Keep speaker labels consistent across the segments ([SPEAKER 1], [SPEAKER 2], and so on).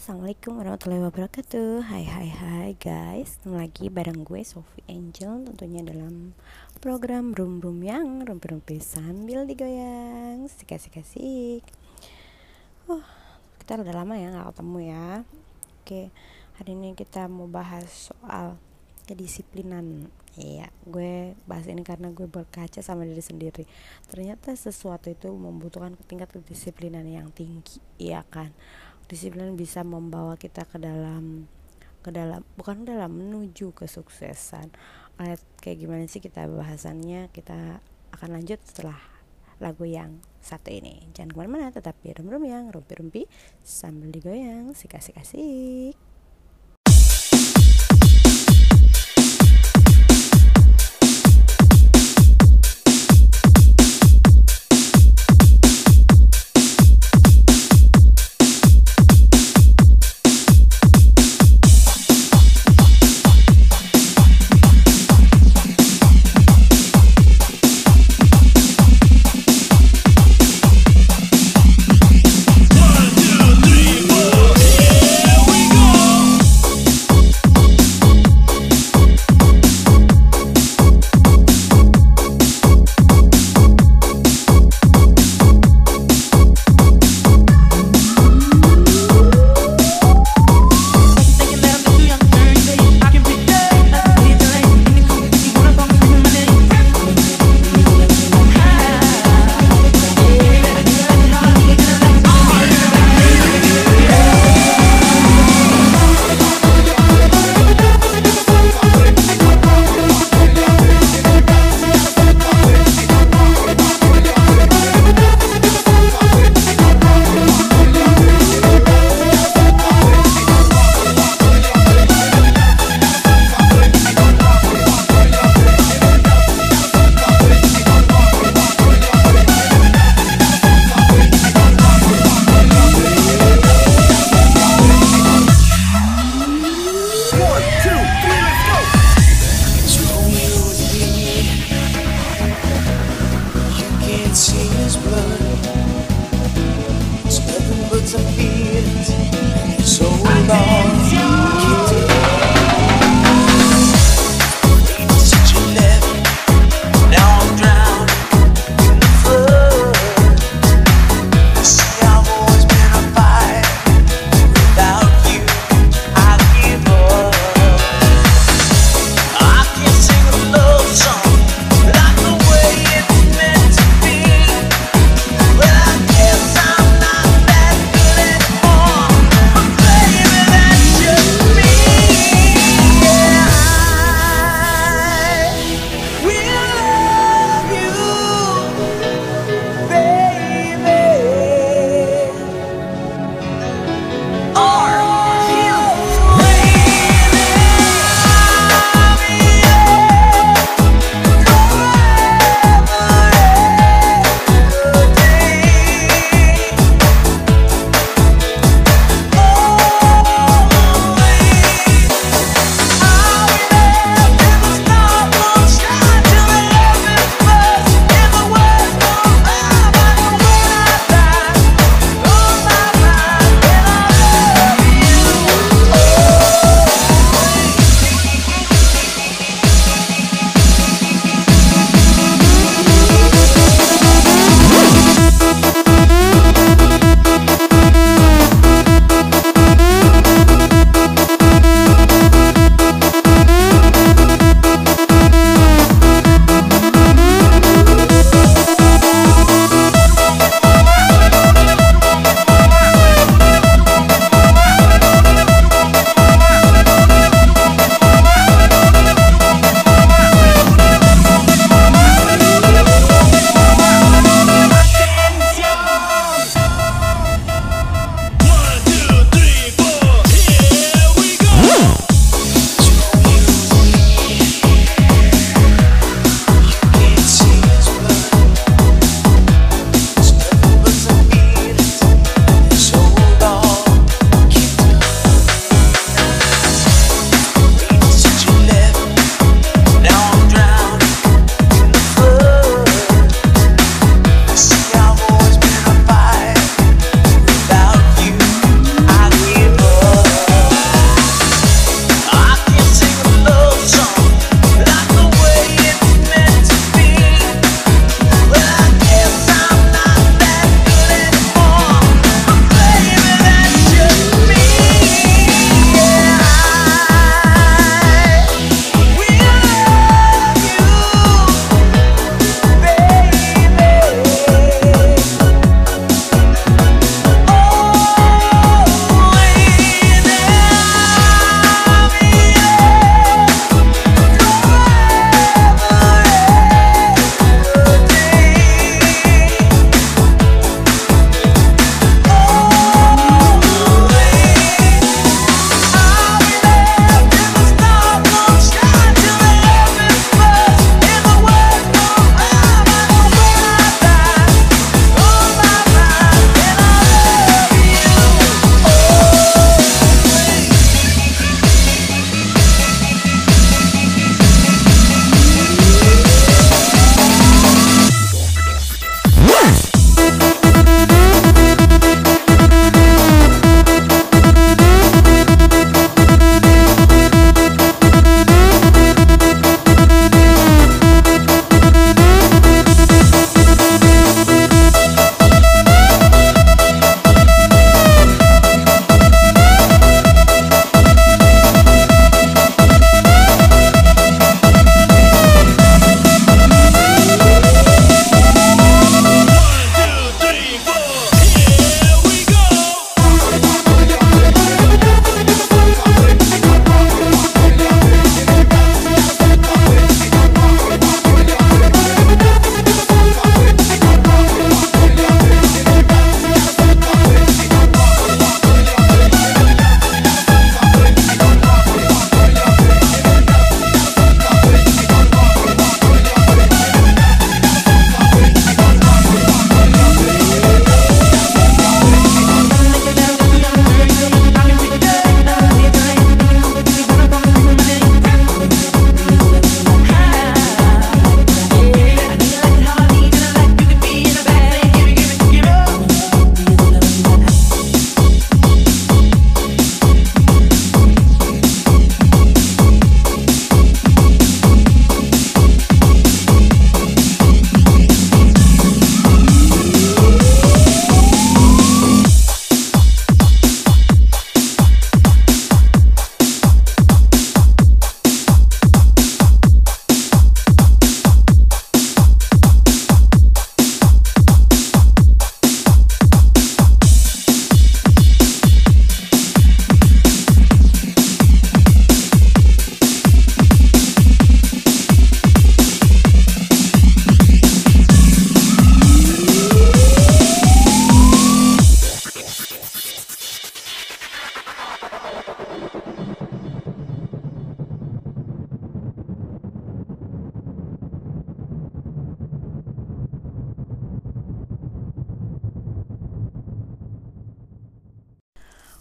[SPEAKER 1] Assalamualaikum warahmatullahi wabarakatuh. Hai hai hai guys. Ketemu lagi bareng gue Sophie Angel Tentunya dalam program Room Room yang rumpi-rumpi sambil digoyang Sik-sik-sik uh, Kita udah lama ya gak ketemu ya. Oke hari ini kita mau bahas soal kedisiplinan. Iya, gue bahas ini karena gue berkaca sama diri sendiri. Ternyata sesuatu itu membutuhkan tingkat kedisiplinan yang tinggi, iya kan? Disiplin bisa membawa kita ke dalam ke dalam bukan dalam menuju kesuksesan. Lihat kayak gimana sih kita bahasannya kita akan lanjut setelah lagu yang satu ini. Jangan ke mana-mana tetap di rum yang rumpi-rumpi sambil digoyang sik-asik-asik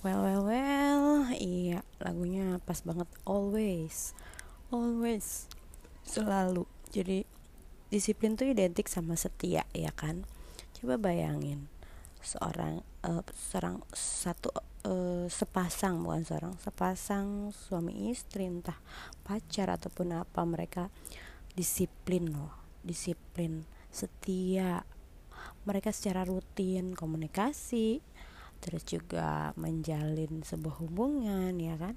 [SPEAKER 1] well well well. Iya lagunya pas banget. Always. Always. Selalu. Jadi disiplin tuh identik sama setia ya kan? Coba bayangin. Seorang uh, seorang satu uh, sepasang bukan seorang sepasang suami istri entah pacar ataupun apa mereka disiplin loh. Disiplin setia. Mereka secara rutin komunikasi terus juga menjalin sebuah hubungan ya kan?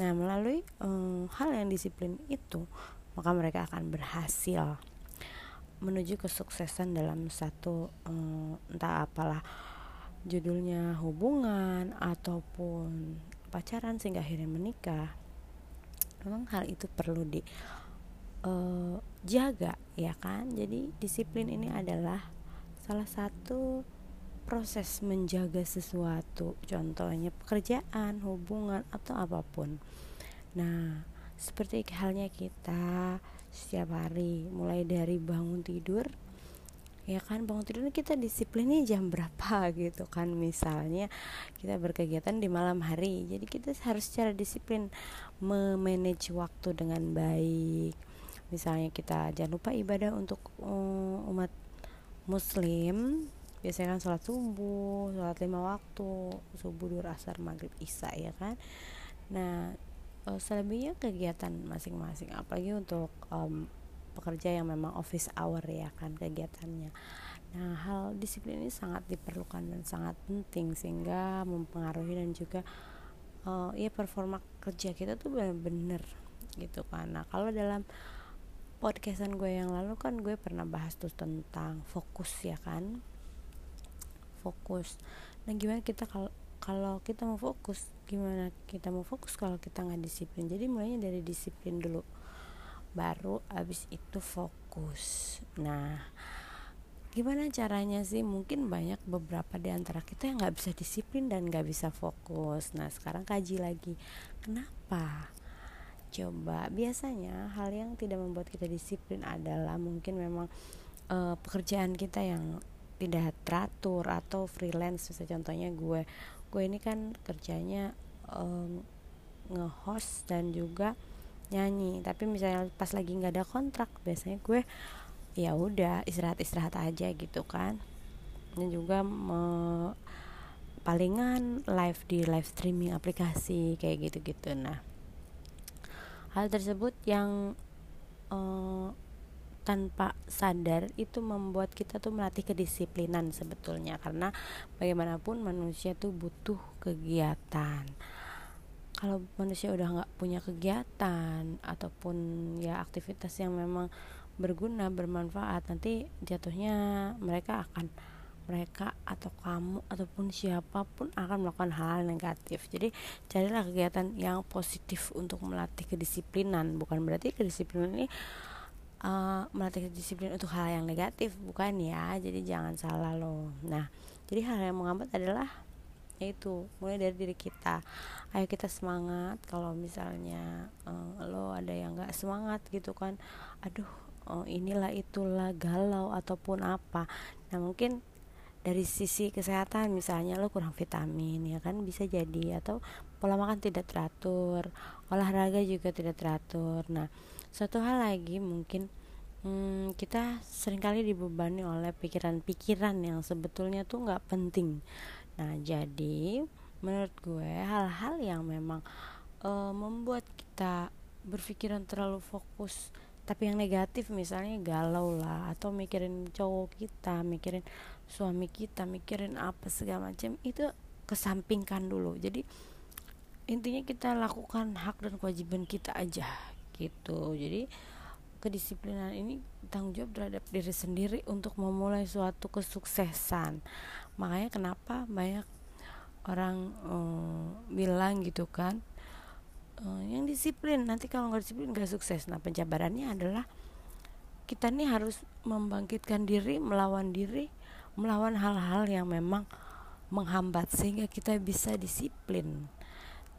[SPEAKER 1] Nah melalui um, hal yang disiplin itu maka mereka akan berhasil menuju kesuksesan dalam satu um, entah apalah judulnya hubungan ataupun pacaran sehingga akhirnya menikah. Memang hal itu perlu di uh, jaga ya kan? Jadi disiplin ini adalah salah satu proses menjaga sesuatu, contohnya pekerjaan, hubungan, atau apa pun. Nah, seperti halnya kita setiap hari, mulai dari bangun tidur, ya kan bangun tidur kita disiplinnya jam berapa gitu kan misalnya kita berkegiatan di malam hari jadi kita harus secara disiplin memanage waktu dengan baik misalnya kita jangan lupa ibadah untuk um, umat muslim biasanya kan sholat subuh sholat lima waktu subuh dua asar maghrib isya ya kan? Nah uh, selebihnya kegiatan masing-masing apalagi untuk um, pekerja yang memang office hour ya kan kegiatannya. Nah hal disiplin ini sangat diperlukan dan sangat penting sehingga mempengaruhi dan juga uh, ya performa kerja kita tuh benar-benar gitu kan. Nah kalau dalam podcastan gue yang lalu kan gue pernah bahas tuh tentang fokus ya kan fokus. Nah gimana kita kalau kalau kita mau fokus gimana kita mau fokus kalau kita nggak disiplin? Jadi mulainya dari disiplin dulu baru abis itu fokus. Nah gimana caranya sih? Mungkin banyak beberapa di antara kita yang nggak bisa disiplin dan nggak bisa fokus. Nah sekarang kaji lagi kenapa? Coba biasanya hal yang tidak membuat kita disiplin adalah mungkin memang uh, pekerjaan kita yang tidak teratur atau freelance misalnya contohnya gue. Gue ini kan kerjanya um, nge-host dan juga nyanyi. Tapi misalnya pas lagi nggak ada kontrak biasanya gue ya udah istirahat istirahat aja gitu kan. Dan juga me, palingan live di live streaming aplikasi kayak gitu gitu nah hal tersebut yang uh, tanpa sadar itu membuat kita tuh melatih kedisiplinan sebetulnya. Karena bagaimanapun manusia tuh butuh kegiatan. Kalau manusia udah nggak punya kegiatan ataupun ya aktivitas yang memang berguna bermanfaat nanti jatuhnya mereka akan mereka atau kamu ataupun siapa pun akan melakukan hal, -hal negatif. Jadi carilah kegiatan yang positif untuk melatih kedisiplinan. Bukan berarti kedisiplinan ini uh, melatih disiplin untuk hal yang negatif bukan ya? Jadi jangan salah loh. Nah jadi hal yang menghambat adalah yaitu mulai dari diri kita. Ayo kita semangat kalau misalnya uh, lo ada yang nggak semangat gitu kan. Aduh uh, inilah itulah galau ataupun apa. Nah mungkin dari sisi kesehatan misalnya lo kurang vitamin ya kan? Bisa jadi. Atau pola makan tidak teratur olahraga juga tidak teratur. Nah satu hal lagi mungkin hmm, kita sering kali dibebani oleh pikiran-pikiran yang sebetulnya tuh nggak penting. Nah jadi menurut gue hal-hal yang memang uh, membuat kita berpikiran terlalu fokus tapi yang negatif misalnya galau lah atau mikirin cowok kita mikirin suami kita mikirin apa segala macam itu kesampingkan dulu. Jadi intinya kita lakukan hak dan kewajiban kita aja gitu. Jadi kedisiplinan ini tanggung jawab terhadap diri sendiri untuk memulai suatu kesuksesan. Makanya kenapa banyak orang um, bilang gitu kan uh, yang disiplin nanti kalau nggak disiplin nggak sukses. Nah penjabarannya adalah kita nih harus membangkitkan diri melawan diri melawan hal-hal yang memang menghambat sehingga kita bisa disiplin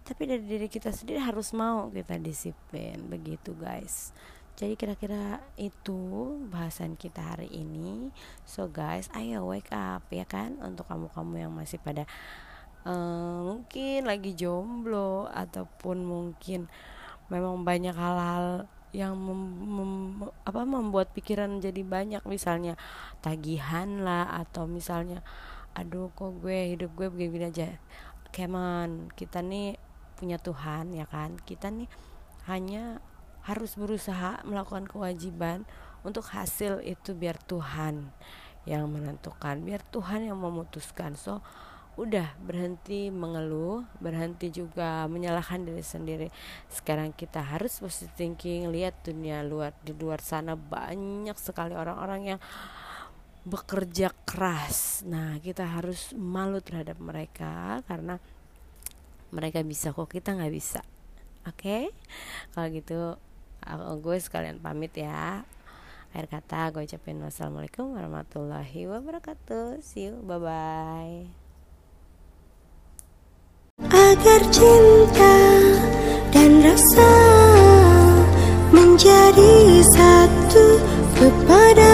[SPEAKER 1] tapi dari diri kita sendiri harus mau kita disiplin begitu guys. Jadi kira-kira itu bahasan kita hari ini. So guys ayo wake up ya kan? Untuk kamu-kamu yang masih pada uh, mungkin lagi jomblo ataupun mungkin memang banyak hal-hal yang mem, mem, apa membuat pikiran jadi banyak. Misalnya tagihan lah atau misalnya aduh kok gue hidup gue begini-begini aja. Keman kita nih punya Tuhan ya kan? Kita nih hanya harus berusaha melakukan kewajiban untuk hasil itu biar Tuhan yang menentukan biar Tuhan yang memutuskan. So udah berhenti mengeluh berhenti juga menyalahkan diri sendiri. Sekarang kita harus positive thinking lihat dunia luar di luar sana banyak sekali orang-orang yang bekerja keras. Nah kita harus malu terhadap mereka karena mereka bisa kok kita nggak bisa. Oke? Okay? kalau gitu gue sekalian pamit ya. Akhir kata gue ucapin wassalamualaikum warahmatullahi wabarakatuh. See you bye bye
[SPEAKER 2] agar cinta dan rasa menjadi satu kepada